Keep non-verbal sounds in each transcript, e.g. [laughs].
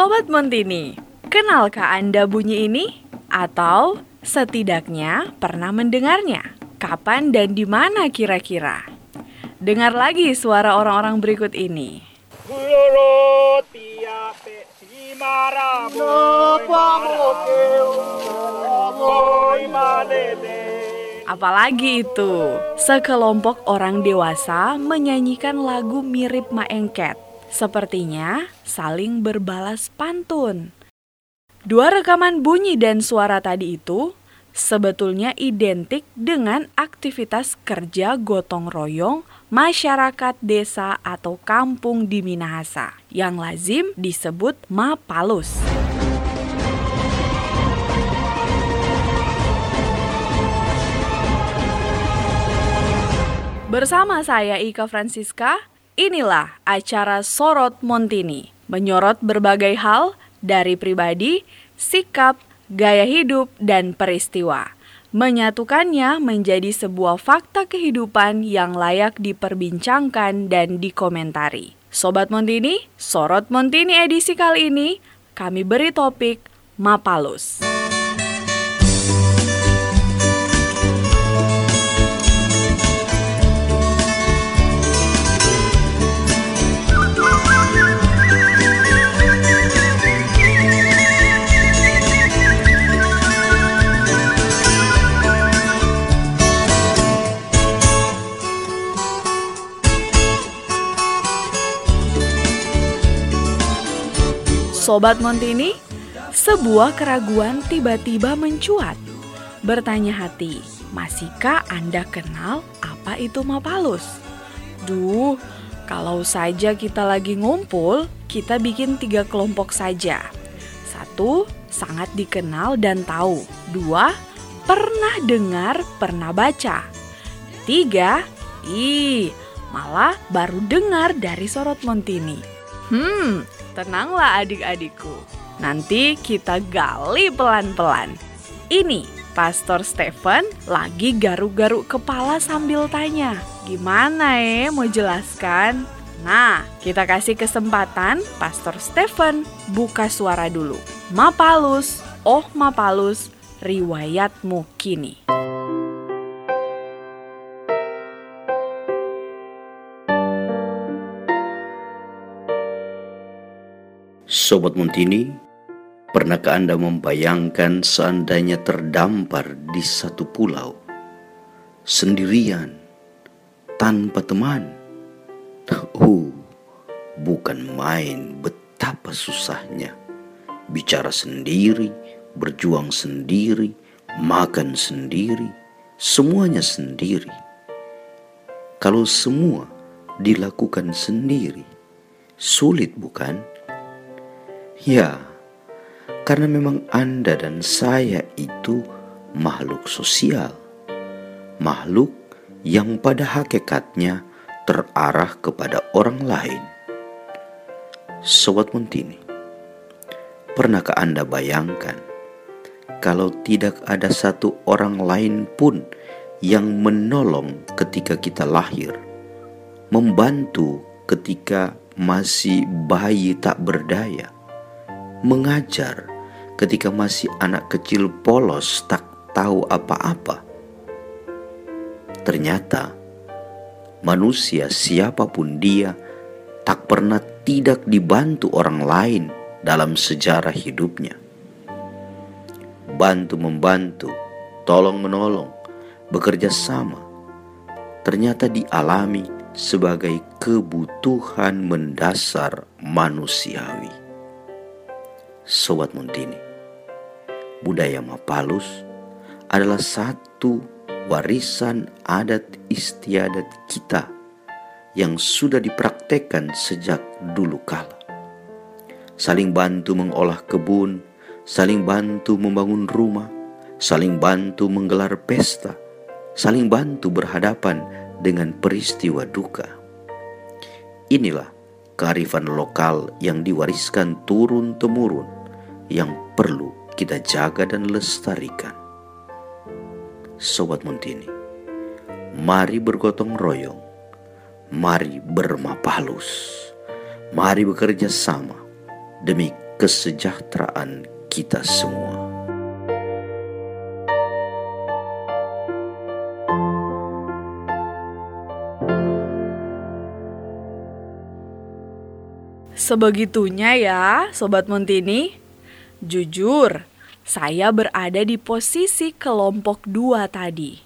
Sobat Montini, kenalkah Anda bunyi ini? Atau setidaknya pernah mendengarnya? Kapan dan di mana kira-kira? Dengar lagi suara orang-orang berikut ini. Apalagi itu, sekelompok orang dewasa menyanyikan lagu mirip Maengket. Sepertinya saling berbalas pantun. Dua rekaman bunyi dan suara tadi itu sebetulnya identik dengan aktivitas kerja gotong royong masyarakat desa atau kampung di Minahasa yang lazim disebut mapalus. Bersama saya Ika Francisca, inilah acara Sorot Montini, menyorot berbagai hal dari pribadi, sikap, gaya hidup, dan peristiwa. Menyatukannya menjadi sebuah fakta kehidupan yang layak diperbincangkan dan dikomentari. Sobat Montini, Sorot Montini edisi kali ini, kami beri topik Mapalus. Sobat Montini, sebuah keraguan tiba-tiba mencuat. Bertanya hati, masihkah Anda kenal apa itu Mapalus? Duh, kalau saja kita lagi ngumpul, kita bikin tiga kelompok saja. Satu, sangat dikenal dan tahu. Dua, pernah dengar, pernah baca. Tiga, ih, malah baru dengar dari Sorot Montini. Hmm, Tenanglah adik-adikku, nanti kita gali pelan-pelan. Ini Pastor Stephen lagi garuk-garuk kepala sambil tanya, gimana ya mau jelaskan? Nah, kita kasih kesempatan Pastor Stephen buka suara dulu. Mapalus, oh Mapalus, riwayatmu kini. Sobat Montini, pernahkah Anda membayangkan seandainya terdampar di satu pulau, sendirian, tanpa teman? [laughs] Oh, bukan main betapa susahnya. Bicara sendiri, berjuang sendiri, makan sendiri, semuanya sendiri. Kalau semua dilakukan sendiri, sulit bukan? Ya, karena memang Anda dan saya itu makhluk sosial, makhluk yang pada hakikatnya terarah kepada orang lain. Sobat Montini, pernahkah Anda bayangkan kalau tidak ada satu orang lain pun yang menolong ketika kita lahir, membantu ketika masih bayi tak berdaya? Mengajar ketika masih anak kecil polos tak tahu apa-apa. Ternyata manusia siapa pun dia tak pernah tidak dibantu orang lain dalam sejarah hidupnya. Bantu membantu, tolong menolong, bekerja sama, ternyata dialami sebagai kebutuhan mendasar manusiawi. Sobat Montini. Budaya Mapalus adalah satu warisan adat istiadat kita yang sudah dipraktekkan sejak dulu kala. Saling bantu mengolah kebun, saling bantu membangun rumah, saling bantu menggelar pesta, saling bantu berhadapan dengan peristiwa duka. Inilah kearifan lokal yang diwariskan turun-temurun yang perlu kita jaga dan lestarikan. Sobat Montini, mari bergotong royong, mari bermapalus, mari bekerja sama demi kesejahteraan kita semua. Sebegitunya ya, Sobat Montini. Jujur, saya berada di posisi kelompok dua tadi.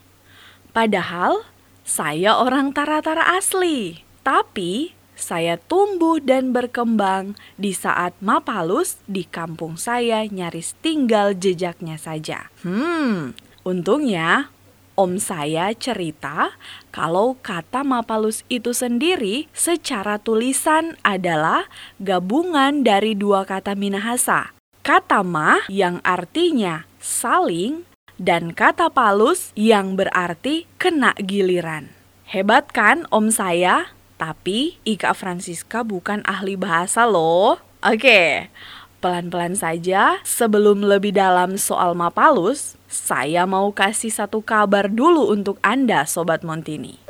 Padahal, saya orang Tara-Tara asli. Tapi, saya tumbuh dan berkembang di saat Mapalus di kampung saya nyaris tinggal jejaknya saja. Hmm, untungnya Om saya cerita kalau kata Mapalus itu sendiri secara tulisan adalah gabungan dari dua kata Minahasa. Kata ma yang artinya saling dan kata palus yang berarti kena giliran. Hebat kan om saya? Tapi Ika Francisca bukan ahli bahasa loh. Oke, pelan-pelan saja sebelum lebih dalam soal Mapalus, saya mau kasih satu kabar dulu untuk Anda Sobat Montini.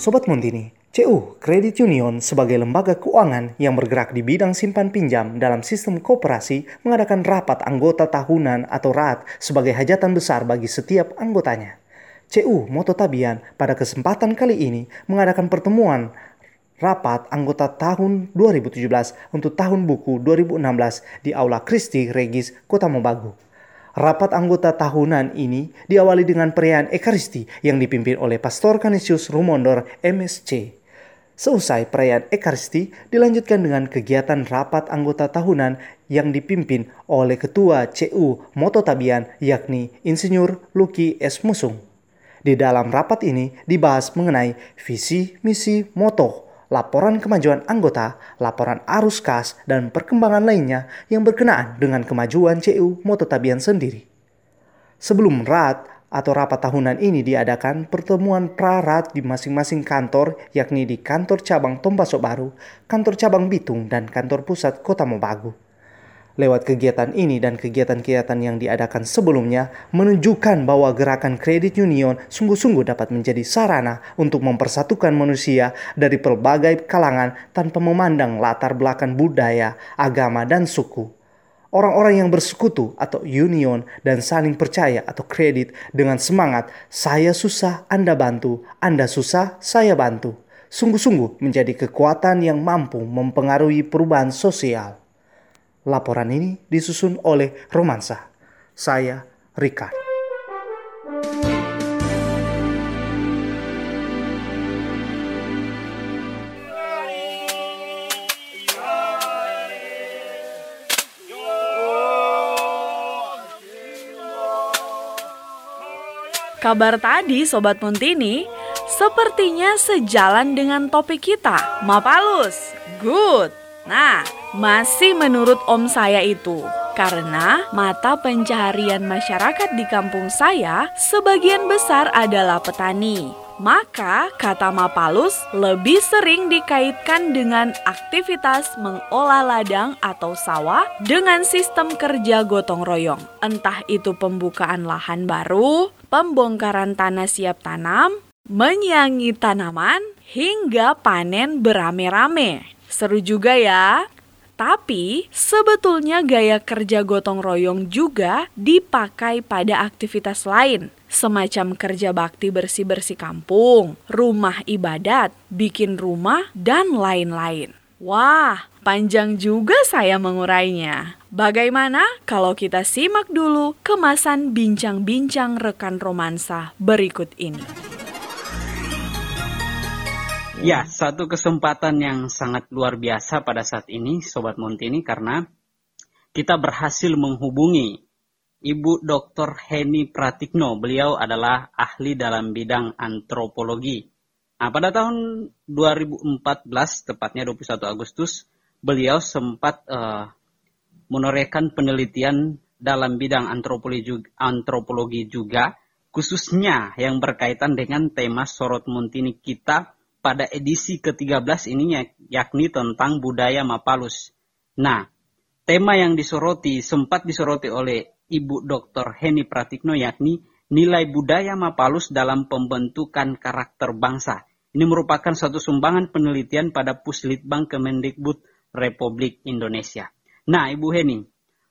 Sobat Montini, CU Credit Union sebagai lembaga keuangan yang bergerak di bidang simpan pinjam dalam sistem kooperasi mengadakan rapat anggota tahunan atau RAT sebagai hajatan besar bagi setiap anggotanya. CU Moto Tabian pada kesempatan kali ini mengadakan pertemuan rapat anggota tahun 2017 untuk tahun buku 2016 di Aula Kristi Regis Kota Mobagu. Rapat anggota tahunan ini diawali dengan perayaan Ekaristi yang dipimpin oleh Pastor Kanisius Rumondor MSC. Seusai perayaan Ekaristi dilanjutkan dengan kegiatan rapat anggota tahunan yang dipimpin oleh Ketua CU Moto Tabian yakni Insinyur Luki S. Musung. Di dalam rapat ini dibahas mengenai visi, misi, moto, laporan kemajuan anggota, laporan arus kas, dan perkembangan lainnya yang berkenaan dengan kemajuan CU Mototabian sendiri. Sebelum RAT atau rapat tahunan ini diadakan pertemuan prarat di masing-masing kantor yakni di kantor cabang Tompasok Baru, kantor cabang Bitung, dan kantor pusat Kota Mobagu. Lewat kegiatan ini dan kegiatan-kegiatan yang diadakan sebelumnya menunjukkan bahwa gerakan kredit union sungguh-sungguh dapat menjadi sarana untuk mempersatukan manusia dari pelbagai kalangan tanpa memandang latar belakang budaya, agama, dan suku. Orang-orang yang bersekutu atau union dan saling percaya atau kredit dengan semangat saya susah Anda bantu, Anda susah saya bantu. Sungguh-sungguh menjadi kekuatan yang mampu mempengaruhi perubahan sosial. Laporan ini disusun oleh Romansa. Saya Rika. Kabar tadi Sobat Montini sepertinya sejalan dengan topik kita, Mapalus. Good. Nah, masih menurut om saya itu. Karena mata pencaharian masyarakat di kampung saya sebagian besar adalah petani. Maka kata Mapalus lebih sering dikaitkan dengan aktivitas mengolah ladang atau sawah dengan sistem kerja gotong royong. Entah itu pembukaan lahan baru, pembongkaran tanah siap tanam, menyiangi tanaman, hingga panen berame-rame. Seru juga ya. Tapi sebetulnya gaya kerja gotong royong juga dipakai pada aktivitas lain, semacam kerja bakti bersih-bersih kampung, rumah ibadat, bikin rumah, dan lain-lain. Wah, panjang juga saya mengurainya. Bagaimana kalau kita simak dulu kemasan bincang-bincang rekan romansa berikut ini? Ya, satu kesempatan yang sangat luar biasa pada saat ini, Sobat Montini, karena kita berhasil menghubungi Ibu Dr. Heni Pratikno. Beliau adalah ahli dalam bidang antropologi. Nah, pada tahun 2014, tepatnya 21 Agustus, beliau sempat uh, menorehkan penelitian dalam bidang antropologi, juga, khususnya yang berkaitan dengan tema Sorot Montini kita pada edisi ke-13 ini yakni tentang budaya Mapalus. Nah, tema yang disoroti sempat disoroti oleh Ibu Dr. Heni Pratikno yakni nilai budaya Mapalus dalam pembentukan karakter bangsa. Ini merupakan satu sumbangan penelitian pada Puslitbang Kemendikbud Republik Indonesia. Nah, Ibu Heni,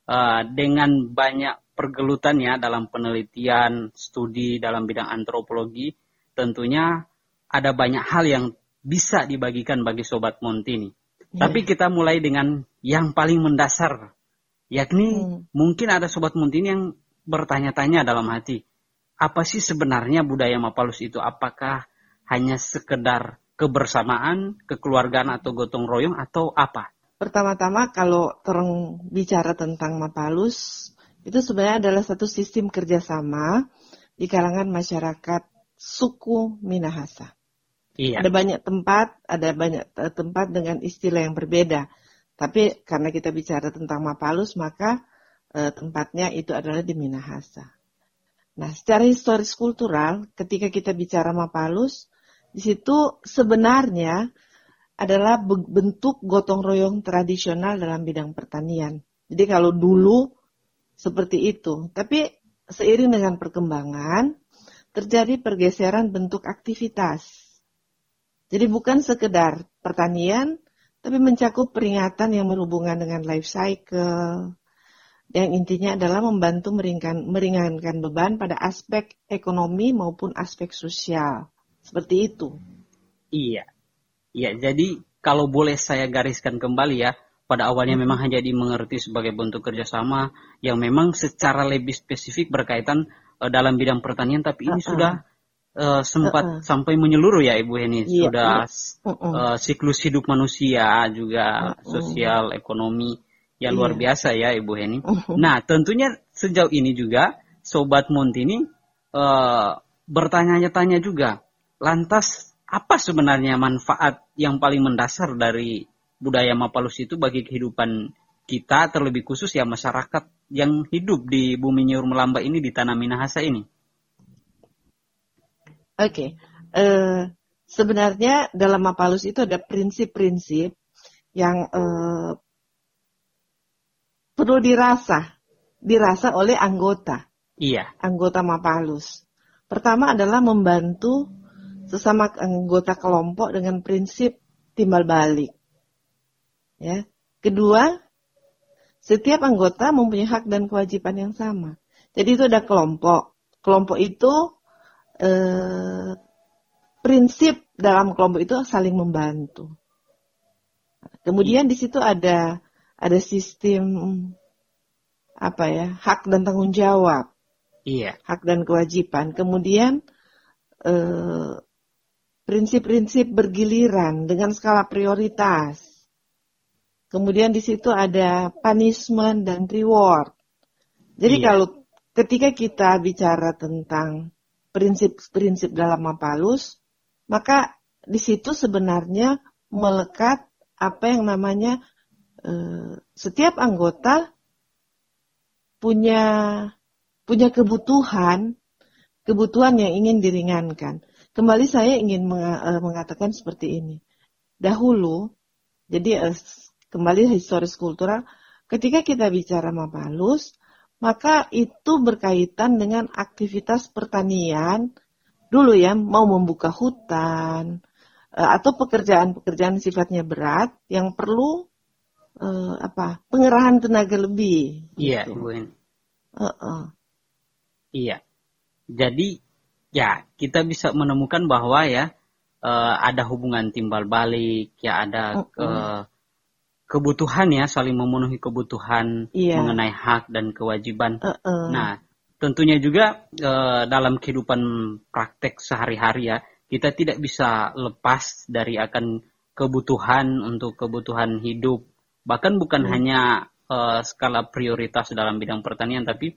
uh, dengan banyak pergelutannya dalam penelitian, studi dalam bidang antropologi, tentunya ada banyak hal yang bisa dibagikan bagi Sobat Montini. Yeah. Tapi kita mulai dengan yang paling mendasar, yakni hmm. mungkin ada Sobat Montini yang bertanya-tanya dalam hati, apa sih sebenarnya budaya Mapalus itu? Apakah hanya sekedar kebersamaan, kekeluargaan atau gotong royong atau apa? Pertama-tama kalau terang bicara tentang Mapalus, itu sebenarnya adalah satu sistem kerjasama di kalangan masyarakat suku Minahasa. Iya. Ada banyak tempat, ada banyak tempat dengan istilah yang berbeda. Tapi karena kita bicara tentang Mapalus, maka eh, tempatnya itu adalah di Minahasa. Nah, secara historis kultural, ketika kita bicara Mapalus, di situ sebenarnya adalah bentuk gotong royong tradisional dalam bidang pertanian. Jadi kalau dulu seperti itu, tapi seiring dengan perkembangan terjadi pergeseran bentuk aktivitas. Jadi bukan sekedar pertanian, tapi mencakup peringatan yang berhubungan dengan life cycle, yang intinya adalah membantu meringankan, meringankan beban pada aspek ekonomi maupun aspek sosial. Seperti itu. Iya. Iya, jadi kalau boleh saya gariskan kembali ya, pada awalnya memang hanya dimengerti sebagai bentuk kerjasama yang memang secara lebih spesifik berkaitan uh, dalam bidang pertanian, tapi ini uh -uh. sudah uh, sempat uh -uh. sampai menyeluruh ya Ibu Heni, iya, sudah. Uh -uh. Uh, siklus hidup manusia juga uh -uh. sosial, ekonomi yang iya. luar biasa ya Ibu Heni. Uh -huh. Nah, tentunya sejauh ini juga Sobat Montini uh, bertanya-tanya juga Lantas apa sebenarnya manfaat yang paling mendasar dari budaya Mapalus itu bagi kehidupan kita terlebih khusus ya masyarakat yang hidup di bumi Nyur Melamba ini di tanah Minahasa ini? Oke, okay. uh, eh, sebenarnya dalam Mapalus itu ada prinsip-prinsip yang uh, perlu dirasa, dirasa oleh anggota. Iya. Anggota Mapalus. Pertama adalah membantu sesama anggota kelompok dengan prinsip timbal balik. Ya. Kedua, setiap anggota mempunyai hak dan kewajiban yang sama. Jadi itu ada kelompok. Kelompok itu eh, prinsip dalam kelompok itu saling membantu. Kemudian di situ ada ada sistem apa ya hak dan tanggung jawab. Iya. Hak dan kewajiban. Kemudian eh, prinsip-prinsip bergiliran dengan skala prioritas. Kemudian di situ ada punishment dan reward. Jadi iya. kalau ketika kita bicara tentang prinsip-prinsip dalam Mapalus, maka di situ sebenarnya melekat apa yang namanya eh, setiap anggota punya punya kebutuhan kebutuhan yang ingin diringankan. Kembali saya ingin eh, mengatakan seperti ini. Dahulu, jadi eh, kembali historis kultural, ketika kita bicara Mapalus, maka itu berkaitan dengan aktivitas pertanian dulu ya, mau membuka hutan eh, atau pekerjaan-pekerjaan sifatnya berat yang perlu uh, apa pengerahan tenaga lebih. Iya, gitu. Uh -uh. Iya. Jadi ya kita bisa menemukan bahwa ya uh, ada hubungan timbal balik, ya ada ke, kebutuhan ya saling memenuhi kebutuhan yeah. mengenai hak dan kewajiban. Uh -uh. Nah, tentunya juga uh, dalam kehidupan praktek sehari-hari ya kita tidak bisa lepas dari akan kebutuhan untuk kebutuhan hidup. Bahkan bukan hmm. hanya uh, skala prioritas dalam bidang pertanian, tapi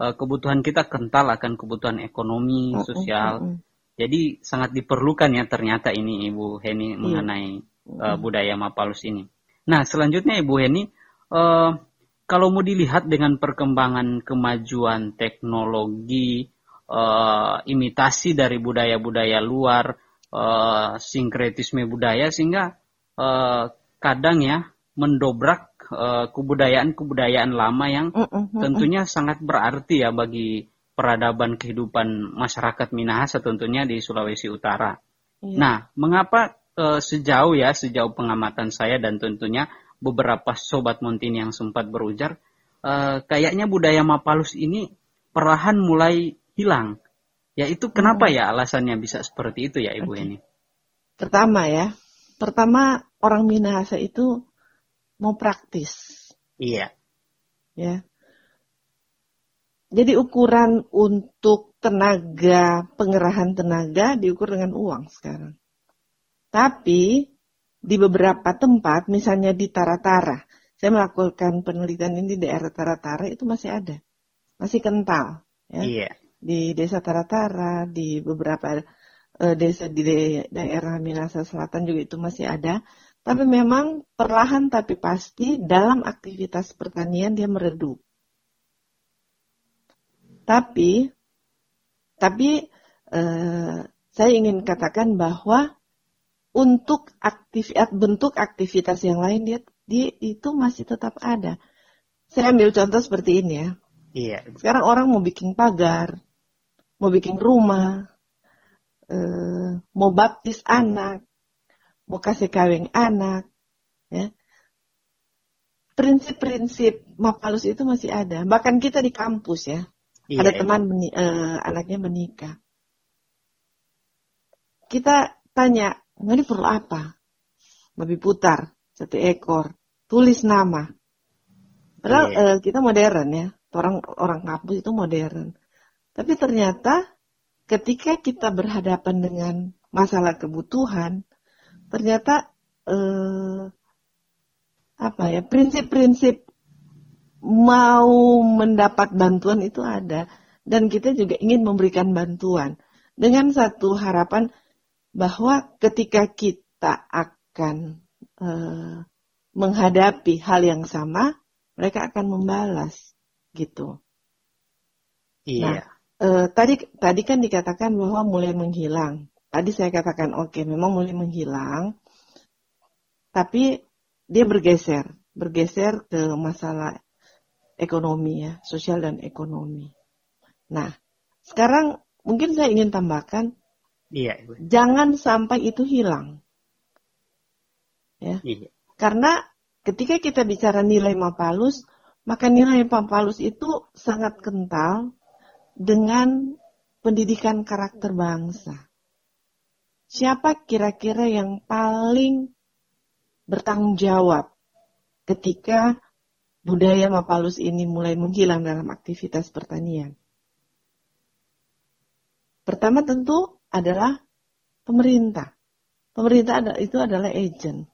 uh, kebutuhan kita kental akan kebutuhan ekonomi, sosial. Mm -hmm. Jadi sangat diperlukan ya ternyata ini Ibu Heni yeah. mengenai uh, budaya Mapalus ini. Nah selanjutnya Ibu Heni, uh, kalau mau dilihat dengan perkembangan kemajuan teknologi, uh, imitasi dari budaya-budaya luar, uh, sinkretisme budaya sehingga uh, kadang ya mendobrak Eh, kebudayaan-kebudayaan lama yang tentunya sangat berarti ya bagi peradaban kehidupan masyarakat Minahasa tentunya di Sulawesi Utara. Iya. Nah, mengapa eh, sejauh ya, sejauh pengamatan saya dan tentunya beberapa sobat Montini yang sempat berujar, eh, kayaknya budaya Mapalus ini perlahan mulai hilang. Ya itu kenapa ya alasannya bisa seperti itu ya Ibu Oke. Heni? Pertama ya, pertama orang Minahasa itu mau praktis, Iya, ya. Jadi ukuran untuk tenaga, pengerahan tenaga diukur dengan uang sekarang. Tapi di beberapa tempat, misalnya di Taratara, saya melakukan penelitian ini di daerah Taratara itu masih ada, masih kental. Ya. iya, Di desa Taratara, di beberapa eh, desa di daerah Minahasa Selatan juga itu masih ada. Tapi memang perlahan tapi pasti dalam aktivitas pertanian dia meredup. Tapi, tapi eh, saya ingin katakan bahwa untuk aktivitas bentuk aktivitas yang lain dia, dia itu masih tetap ada. Saya ambil contoh seperti ini ya. iya, Sekarang orang mau bikin pagar, mau bikin rumah, eh, mau baptis anak, mau kasih kawin anak, ya. Prinsip-prinsip Mapalus itu masih ada. Bahkan kita di kampus ya, iya. ada teman meni- eh, anaknya menikah. Kita tanya, ini perlu apa? Babi putar, satu ekor, tulis nama. Padahal Iya. eh, kita modern ya, orang orang kampus itu modern. Tapi ternyata ketika kita berhadapan dengan masalah kebutuhan, ternyata eh, apa ya prinsip-prinsip mau mendapat bantuan itu ada dan kita juga ingin memberikan bantuan dengan satu harapan bahwa ketika kita akan eh, menghadapi hal yang sama mereka akan membalas gitu. iya, Eh, tadi tadi kan dikatakan bahwa mulai menghilang. Tadi saya katakan oke memang mulai menghilang, tapi dia bergeser, bergeser ke masalah ekonomi ya, sosial dan ekonomi. Nah, sekarang mungkin saya ingin tambahkan, iya, Ibu. jangan sampai itu hilang. iya, Karena ketika kita bicara nilai Mapalus, maka nilai Mapalus itu sangat kental dengan pendidikan karakter bangsa. Siapa kira-kira yang paling bertanggung jawab ketika budaya Mapalus ini mulai menghilang dalam aktivitas pertanian? Pertama tentu adalah pemerintah. Pemerintah itu adalah agent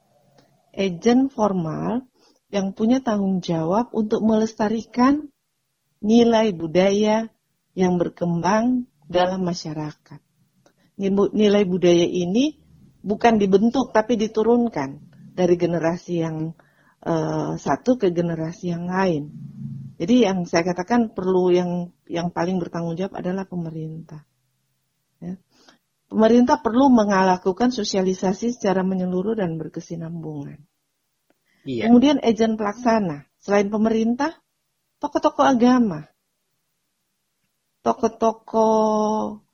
agen formal yang punya tanggung jawab untuk melestarikan nilai budaya yang berkembang dalam masyarakat. Nil- Nilai budaya ini bukan dibentuk tapi diturunkan dari generasi yang eh, satu ke generasi yang lain. Jadi yang saya katakan perlu yang yang paling bertanggung jawab adalah pemerintah. Ya. Pemerintah perlu melakukan sosialisasi secara menyeluruh dan berkesinambungan. iya, Kemudian agen pelaksana, selain pemerintah, tokoh-tokoh agama, tokoh-tokoh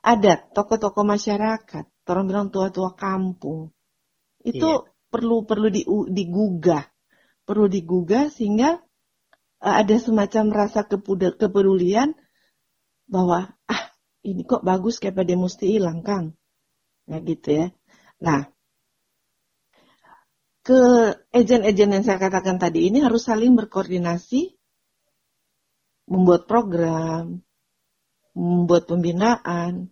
adat, tokoh-tokoh masyarakat, orang bilang tua-tua kampung, itu Iya. perlu perlu di- digugah, perlu digugah sehingga eh, ada semacam rasa kepedulian bahwa ah ini kok bagus kayak pada mesti hilang kang, nah gitu ya. Nah ke agen-agen yang saya katakan tadi ini harus saling berkoordinasi, membuat program, membuat pembinaan,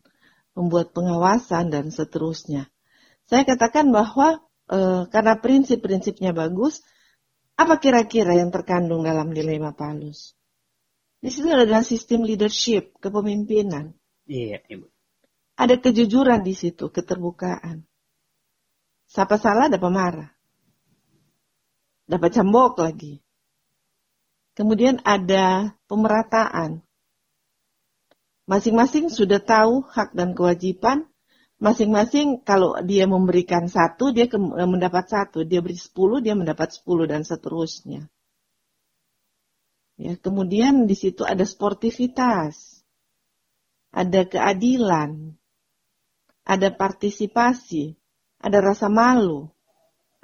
membuat pengawasan dan seterusnya. Saya katakan bahwa eh, karena prinsip-prinsipnya bagus, apa kira-kira yang terkandung dalam dilema Palus? Di situ ada sistem leadership, kepemimpinan. iya, Ibu. Ada kejujuran di situ, keterbukaan. Siapa salah ada pemarah. Dapat cambok lagi. Kemudian ada pemerataan. Masing-masing sudah tahu hak dan kewajiban. Masing-masing kalau dia memberikan satu, dia ke- mendapat satu. Dia beri sepuluh, dia mendapat sepuluh dan seterusnya. Ya, kemudian di situ ada sportivitas. Ada keadilan ada partisipasi, ada rasa malu,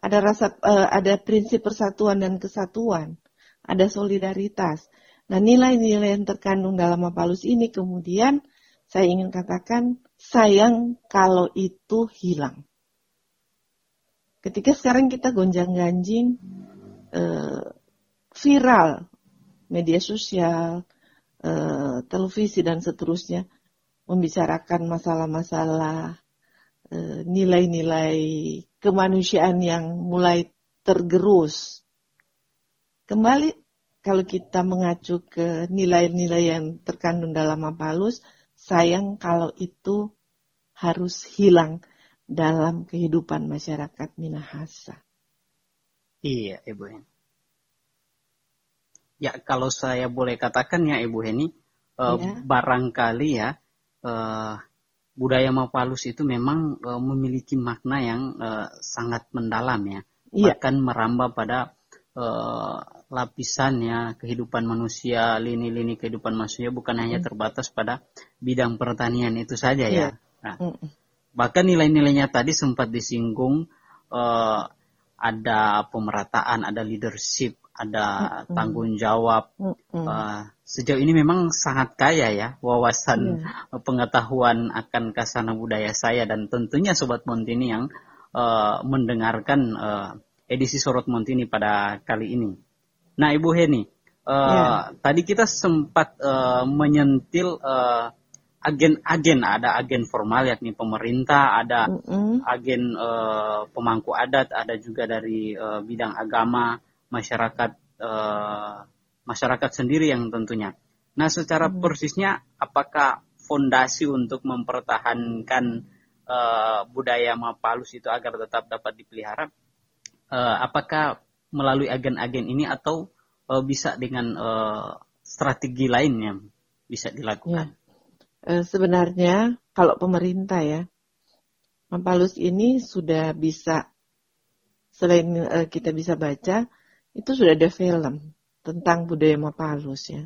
ada rasa uh, ada prinsip persatuan dan kesatuan, ada solidaritas. Nah, nilai-nilai yang terkandung dalam Mapalus ini kemudian saya ingin katakan sayang kalau itu hilang. Ketika sekarang kita gonjang-ganjing uh, viral media sosial, uh, televisi dan seterusnya membicarakan masalah-masalah nilai-nilai kemanusiaan yang mulai tergerus. Kembali kalau kita mengacu ke nilai-nilai yang terkandung dalam Mapalus, sayang kalau itu harus hilang dalam kehidupan masyarakat Minahasa. Iya, Ibu Heni. Ya, kalau saya boleh katakan ya, Ibu Heni, eh, ya. barangkali ya, eh, budaya Mapalus itu memang uh, memiliki makna yang uh, sangat mendalam ya. Iya. Bahkan merambah pada lapisannya kehidupan manusia, lini-lini kehidupan manusia bukan hanya mm. terbatas pada bidang pertanian itu saja ya. Iya. Nah, bahkan nilai-nilainya tadi sempat disinggung uh, ada pemerataan, ada leadership, ada tanggung jawab. Uh, sejauh ini memang sangat kaya ya wawasan mm. pengetahuan akan kasana budaya saya dan tentunya sobat Montini yang uh, mendengarkan uh, edisi Sorot Montini pada kali ini. Nah, Ibu Heni, uh, yeah. tadi kita sempat uh, menyentil uh, agen-agen ada agen formal yakni pemerintah, ada mm -hmm. agen uh, pemangku adat, ada juga dari uh, bidang agama masyarakat uh, masyarakat sendiri yang tentunya. Nah, secara hmm. persisnya apakah fondasi untuk mempertahankan uh, budaya Mapalus itu agar tetap dapat dipelihara uh, apakah melalui agen-agen ini atau uh, bisa dengan uh, strategi lain yang bisa dilakukan? Ya. sebenarnya kalau pemerintah ya Mapalus ini sudah bisa selain uh, kita bisa baca itu sudah ada film tentang budaya Mapalus ya.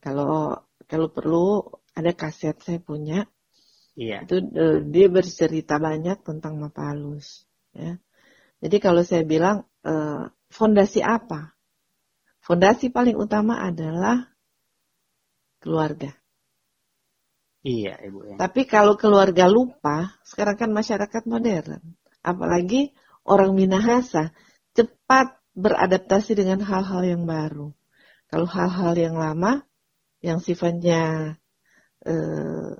Kalau kalau perlu ada kaset saya punya. Iya. Itu uh, dia bercerita banyak tentang Mapalus ya. Jadi kalau saya bilang uh, fondasi apa? Fondasi paling utama adalah keluarga. Iya, Ibu ya. Tapi kalau keluarga lupa, sekarang kan masyarakat modern, apalagi orang Minahasa cepat beradaptasi dengan hal-hal yang baru. Kalau hal-hal yang lama, yang sifatnya eh,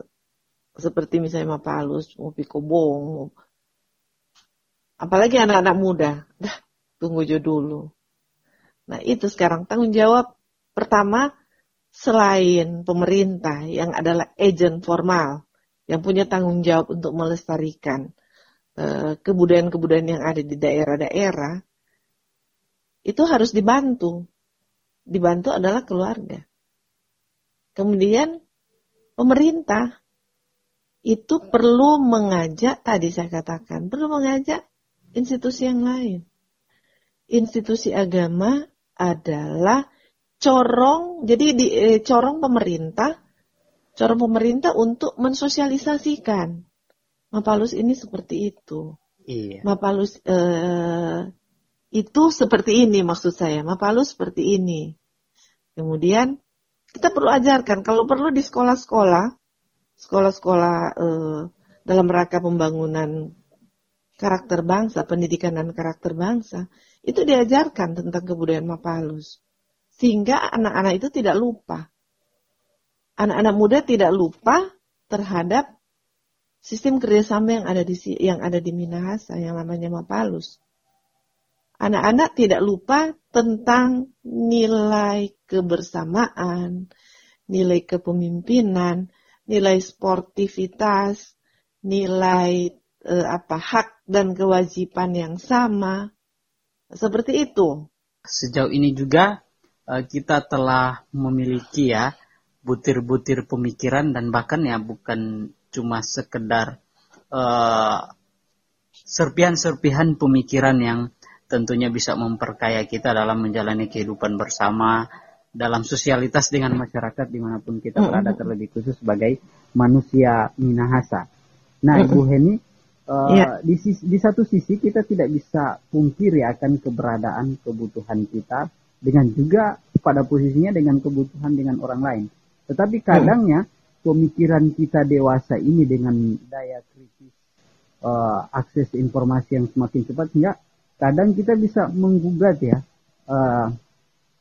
seperti misalnya mapalus, mau pikobong, apalagi anak-anak muda, dah tunggu jo dulu. Nah itu sekarang tanggung jawab pertama selain pemerintah yang adalah agent formal yang punya tanggung jawab untuk melestarikan eh, kebudayaan-kebudayaan yang ada di daerah-daerah, itu harus dibantu. Dibantu adalah keluarga. Kemudian pemerintah itu perlu mengajak, tadi saya katakan, perlu mengajak institusi yang lain. Institusi agama adalah corong, jadi di, eh, corong pemerintah, corong pemerintah untuk mensosialisasikan. Mapalus ini seperti itu. Iya. Mapalus eh, itu seperti ini maksud saya. Mapalu seperti ini. Kemudian kita perlu ajarkan kalau perlu di sekolah-sekolah, sekolah-sekolah eh, dalam rangka pembangunan karakter bangsa, pendidikan dan karakter bangsa, itu diajarkan tentang kebudayaan Mapalus. Sehingga anak-anak itu tidak lupa. Anak-anak muda tidak lupa terhadap sistem kerjasama yang ada di yang ada di Minahasa yang namanya Mapalus anak-anak tidak lupa tentang nilai kebersamaan, nilai kepemimpinan, nilai sportivitas, nilai eh, apa hak dan kewajiban yang sama. Seperti itu. Sejauh ini juga eh, kita telah memiliki ya butir-butir pemikiran dan bahkan ya bukan cuma sekedar uh, serpihan-serpihan pemikiran yang tentunya bisa memperkaya kita dalam menjalani kehidupan bersama, dalam sosialitas dengan masyarakat di mana pun kita berada terlebih khusus sebagai manusia Minahasa. Nah. Ibu Heni, uh, Iya. di, di satu sisi kita tidak bisa pungkiri akan keberadaan kebutuhan kita dengan juga pada posisinya dengan kebutuhan dengan orang lain. Tetapi kadangnya pemikiran kita dewasa ini dengan daya kritis uh, akses informasi yang semakin cepat sehingga kadang kita bisa menggugat ya uh,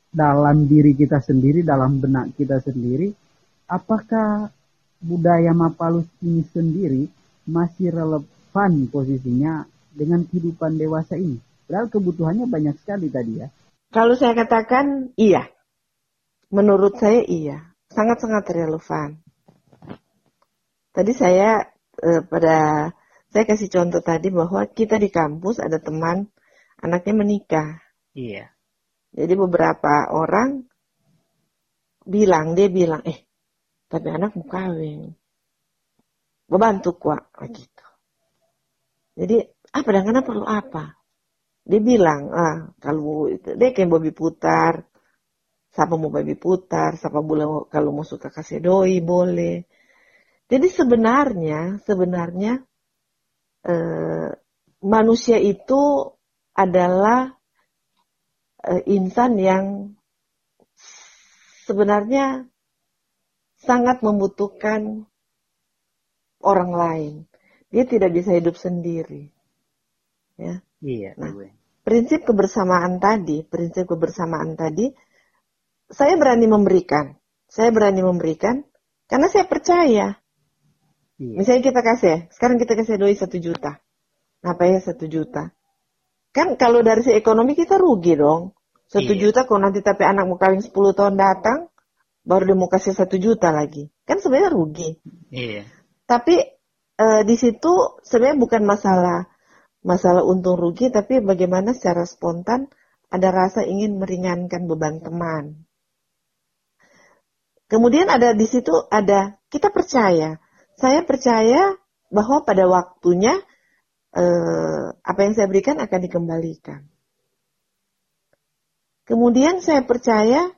dalam diri kita sendiri, dalam benak kita sendiri, apakah budaya Mapalus ini sendiri masih relevan posisinya dengan kehidupan dewasa ini? Padahal kebutuhannya banyak sekali tadi ya. Kalau saya katakan iya. Menurut saya iya. Sangat-sangat relevan. Tadi saya eh, pada saya kasih contoh tadi bahwa kita di kampus ada teman anaknya menikah. Iya. Jadi beberapa orang bilang, dia bilang, eh, tapi anak mau kawin. Membantu kuak, gitu. Jadi, apa dan kenapa perlu apa? Dia bilang, ah, kalau itu, dia kayak Bobby Putar, siapa mau Bobby Putar, siapa boleh kalau mau suka kasih doi boleh. Jadi sebenarnya, sebenarnya eh, manusia itu adalah eh, insan yang sebenarnya sangat membutuhkan orang lain. Dia tidak bisa hidup sendiri. Ya. Iya. Nah. Ibu. Prinsip kebersamaan tadi, prinsip kebersamaan tadi, saya berani memberikan. Saya berani memberikan karena saya percaya. Iya. Misalnya kita kasih, sekarang kita kasih doi satu juta. Ngapain satu juta? Kan kalau dari segi ekonomi kita rugi dong. Satu Iya. juta kalau nanti tapi anak mau kawin 10 tahun datang, baru dia mau kasih satu juta lagi. Kan sebenarnya rugi. Iya. Tapi eh, di situ sebenarnya bukan masalah masalah untung rugi, tapi bagaimana secara spontan ada rasa ingin meringankan beban teman. Kemudian ada di situ ada kita percaya, saya percaya bahwa pada waktunya eh, apa yang saya berikan akan dikembalikan. Kemudian saya percaya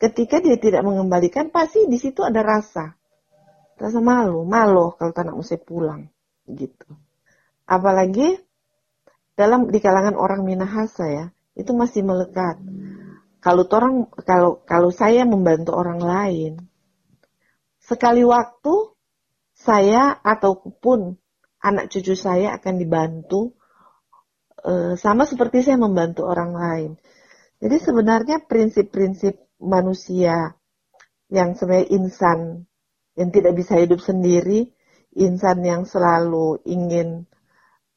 ketika dia tidak mengembalikan pasti di situ ada rasa rasa malu, malu kalau tak nak saya pulang gitu. Apalagi dalam di kalangan orang Minahasa ya, itu masih melekat. Kalau orang kalau kalau saya membantu orang lain, sekali waktu saya ataupun anak cucu saya akan dibantu eh, sama seperti saya membantu orang lain. Jadi sebenarnya prinsip-prinsip manusia yang sebenarnya insan yang tidak bisa hidup sendiri, insan yang selalu ingin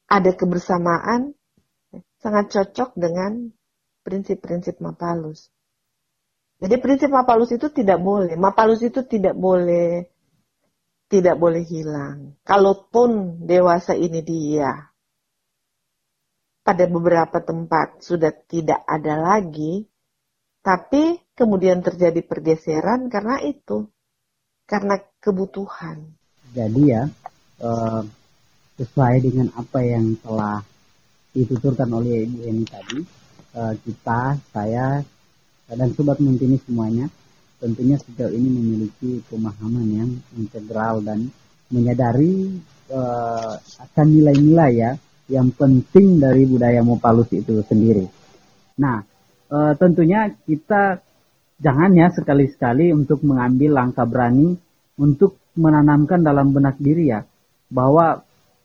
ada kebersamaan, sangat cocok dengan prinsip-prinsip Mapalus. Jadi prinsip Mapalus itu tidak boleh, Mapalus itu tidak boleh tidak boleh hilang. Kalaupun dewasa ini dia pada beberapa tempat sudah tidak ada lagi, tapi kemudian terjadi pergeseran karena itu, karena kebutuhan. Jadi ya eh, sesuai dengan apa yang telah dituturkan oleh Ibu Eni tadi, eh, kita, saya dan sobat Muntini semuanya tentunya sejauh ini memiliki pemahaman yang integral dan menyadari eh, akan nilai-nilai ya yang penting dari budaya Mopalus itu sendiri. Nah, eh, tentunya kita jangan ya sekali-sekali untuk mengambil langkah berani untuk menanamkan dalam benak diri ya bahwa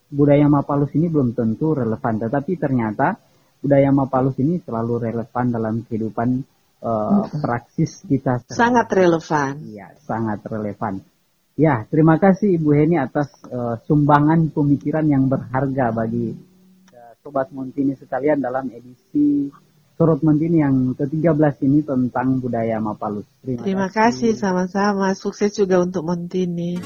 budaya Mapalus ini belum tentu relevan, tetapi ternyata budaya Mapalus ini selalu relevan dalam kehidupan eh, praksis kita. Sangat relevan. Iya, sangat relevan. Ya, terima kasih Ibu Heni atas eh, sumbangan pemikiran yang berharga bagi eh, Sobat Montini sekalian dalam edisi Sorot Montini yang ke-13 ini tentang budaya Mapalus. Terima, Terima kasih sama-sama. Sukses juga untuk Montini.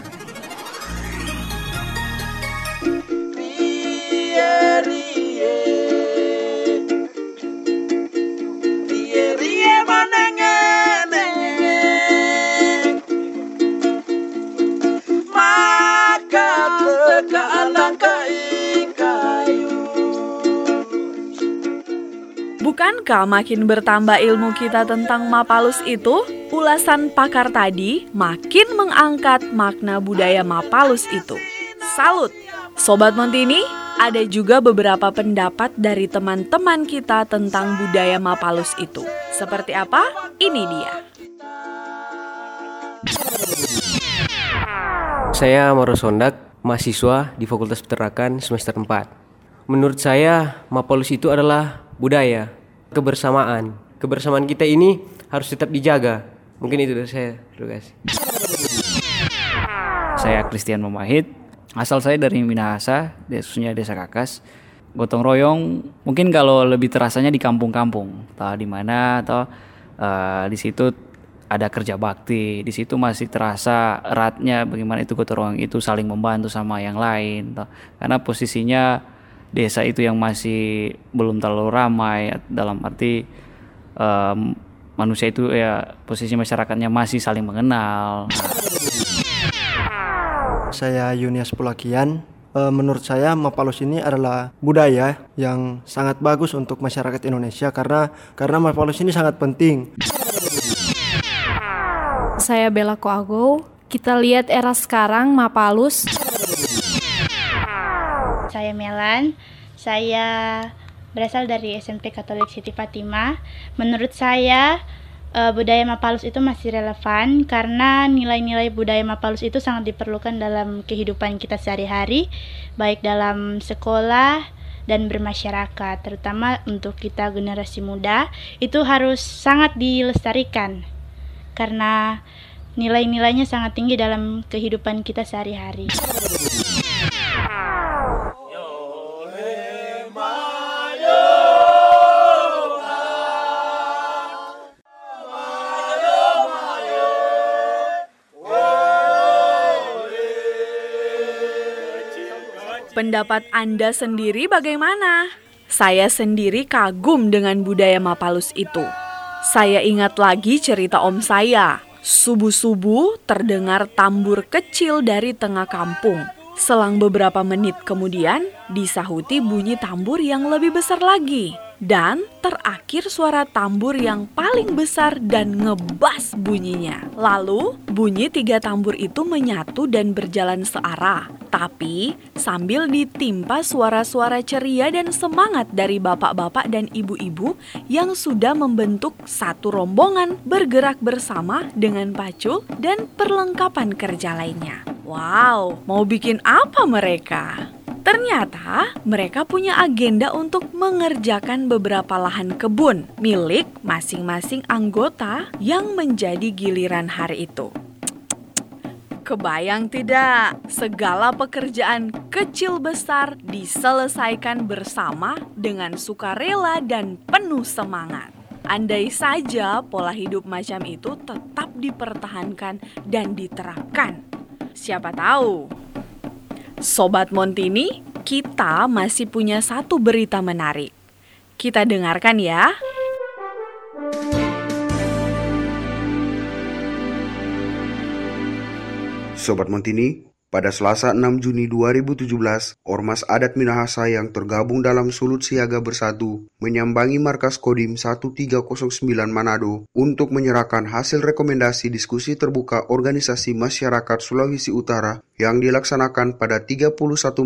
Bukankah makin bertambah ilmu kita tentang Mapalus itu, ulasan pakar tadi makin mengangkat makna budaya Mapalus itu. Salut! Sobat Montini, ada juga beberapa pendapat dari teman-teman kita tentang budaya Mapalus itu. Seperti apa? Ini dia. Saya Maro Sondak, mahasiswa di Fakultas Peternakan semester 4. Menurut saya, Mapalus itu adalah budaya, kebersamaan. Kebersamaan kita ini harus tetap dijaga. Mungkin itu dari saya. Terima kasih. Saya Christian Memahit, asal saya dari Minahasa, khususnya Desa Kakas. Gotong royong mungkin kalau lebih terasanya di kampung-kampung, atau di mana atau uh, di situ ada kerja bakti, di situ masih terasa eratnya bagaimana itu gotong royong itu saling membantu sama yang lain, karena posisinya desa itu yang masih belum terlalu ramai dalam arti um, manusia itu ya posisi masyarakatnya masih saling mengenal. Saya Yunias Pulakian. Menurut saya Mapalus ini adalah budaya yang sangat bagus untuk masyarakat Indonesia karena karena Mapalus ini sangat penting. Saya Bella Koago. Kita lihat era sekarang Mapalus. Saya Melan. Saya berasal dari SMP Katolik Siti Fatima. Menurut saya uh, budaya Mapalus itu masih relevan karena nilai-nilai budaya Mapalus itu sangat diperlukan dalam kehidupan kita sehari-hari, baik dalam sekolah dan bermasyarakat, terutama untuk kita generasi muda itu harus sangat dilestarikan karena nilai-nilainya sangat tinggi dalam kehidupan kita sehari-hari. Pendapat Anda sendiri bagaimana? Saya sendiri kagum dengan budaya Mapalus itu. Saya ingat lagi cerita om saya. Subuh-subuh terdengar tambur kecil dari tengah kampung. Selang beberapa menit kemudian, disahuti bunyi tambur yang lebih besar lagi. Dan terakhir suara tambur yang paling besar dan ngebas bunyinya. Lalu bunyi tiga tambur itu menyatu dan berjalan searah. Tapi sambil ditimpa suara-suara ceria dan semangat dari bapak-bapak dan ibu-ibu yang sudah membentuk satu rombongan bergerak bersama dengan pacul dan perlengkapan kerja lainnya. Wow, mau bikin apa mereka? Ternyata mereka punya agenda untuk mengerjakan beberapa lahan kebun milik masing-masing anggota yang menjadi giliran hari itu. Kebayang tidak, segala pekerjaan kecil besar diselesaikan bersama dengan sukarela dan penuh semangat. Andai saja pola hidup macam itu tetap dipertahankan dan diterapkan. Siapa tahu Sobat Montini, kita masih punya satu berita menarik. Kita dengarkan ya. Sobat Montini, pada Selasa 6 Juni 2017, Ormas Adat Minahasa yang tergabung dalam Sulut Siaga Bersatu menyambangi markas Kodim 1309 Manado untuk menyerahkan hasil rekomendasi diskusi terbuka Organisasi Masyarakat Sulawesi Utara yang dilaksanakan pada 31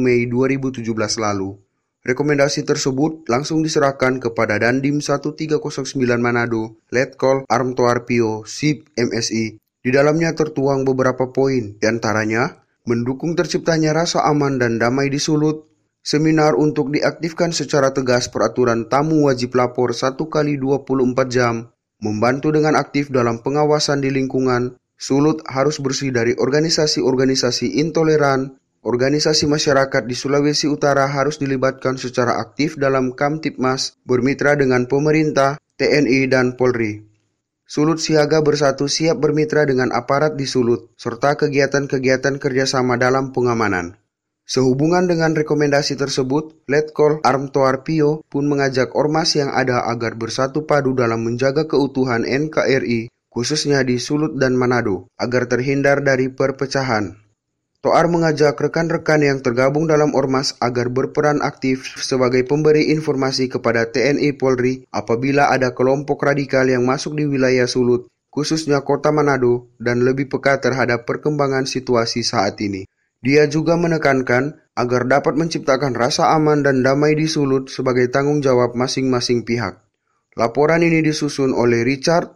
Mei 2017 lalu. Rekomendasi tersebut langsung diserahkan kepada Dandim 1309 Manado, Letkol Armtoarpio, SIP MSI. Di dalamnya tertuang beberapa poin, di antaranya mendukung terciptanya rasa aman dan damai di Sulut, seminar untuk diaktifkan secara tegas peraturan tamu wajib lapor 1 kali 24 jam, membantu dengan aktif dalam pengawasan di lingkungan, Sulut harus bersih dari organisasi-organisasi intoleran, organisasi masyarakat di Sulawesi Utara harus dilibatkan secara aktif dalam Kamtipmas, bermitra dengan pemerintah, TNI, dan Polri. Sulut Siaga Bersatu siap bermitra dengan aparat di Sulut, serta kegiatan-kegiatan kerjasama dalam pengamanan. Sehubungan dengan rekomendasi tersebut, Letkol Armtoar Pio pun mengajak ormas yang ada agar bersatu padu dalam menjaga keutuhan NKRI, khususnya di Sulut dan Manado, agar terhindar dari perpecahan. Toar mengajak rekan-rekan yang tergabung dalam Ormas agar berperan aktif sebagai pemberi informasi kepada TNI Polri apabila ada kelompok radikal yang masuk di wilayah Sulut, khususnya kota Manado, dan lebih peka terhadap perkembangan situasi saat ini. Dia juga menekankan agar dapat menciptakan rasa aman dan damai di Sulut sebagai tanggung jawab masing-masing pihak. Laporan ini disusun oleh Richard.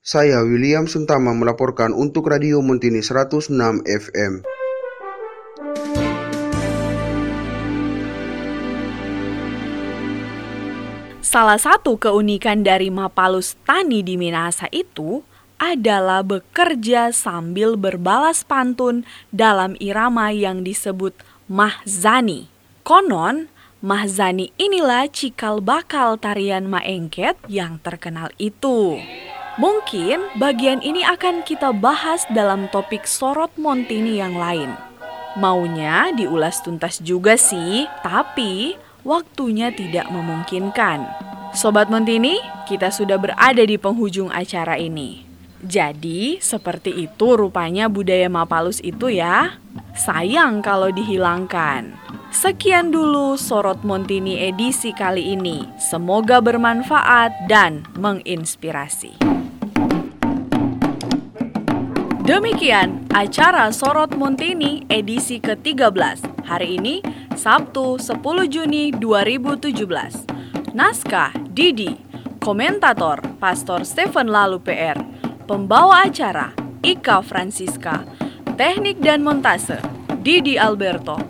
Saya William Suntama melaporkan untuk Radio Montini 106 FM. Salah satu keunikan dari Mapalus Tani di Minahasa itu adalah bekerja sambil berbalas pantun dalam irama yang disebut mahzani. Konon, mahzani inilah cikal bakal tarian maengket yang terkenal itu. Mungkin bagian ini akan kita bahas dalam topik sorot Montini yang lain. Maunya diulas tuntas juga sih, tapi waktunya tidak memungkinkan. Sobat Montini, kita sudah berada di penghujung acara ini. Jadi, seperti itu rupanya budaya Mapalus itu ya. Sayang kalau dihilangkan. Sekian dulu Sorot Montini edisi kali ini. Semoga bermanfaat dan menginspirasi. Demikian acara Sorot Montini edisi ke-13. Hari ini Sabtu 10 Juni 2017. Naskah Didi, komentator Pastor Stephen Lalu PR, pembawa acara Ika Francisca, teknik dan montase Didi Alberto,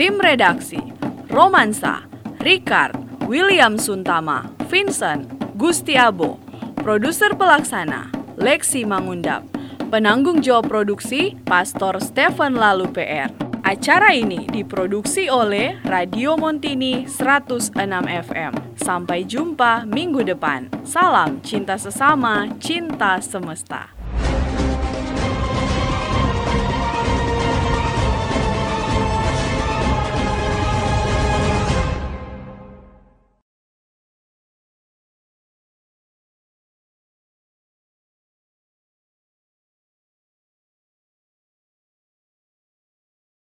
tim redaksi Romansa, Ricard, William Suntama, Vincent, Gusti Abo, produser pelaksana Lexi Mangundap, penanggung jawab produksi Pastor Stephen Lalu PR. Acara ini diproduksi oleh Radio Montini 106 FM. Sampai jumpa minggu depan. Salam cinta sesama, cinta semesta.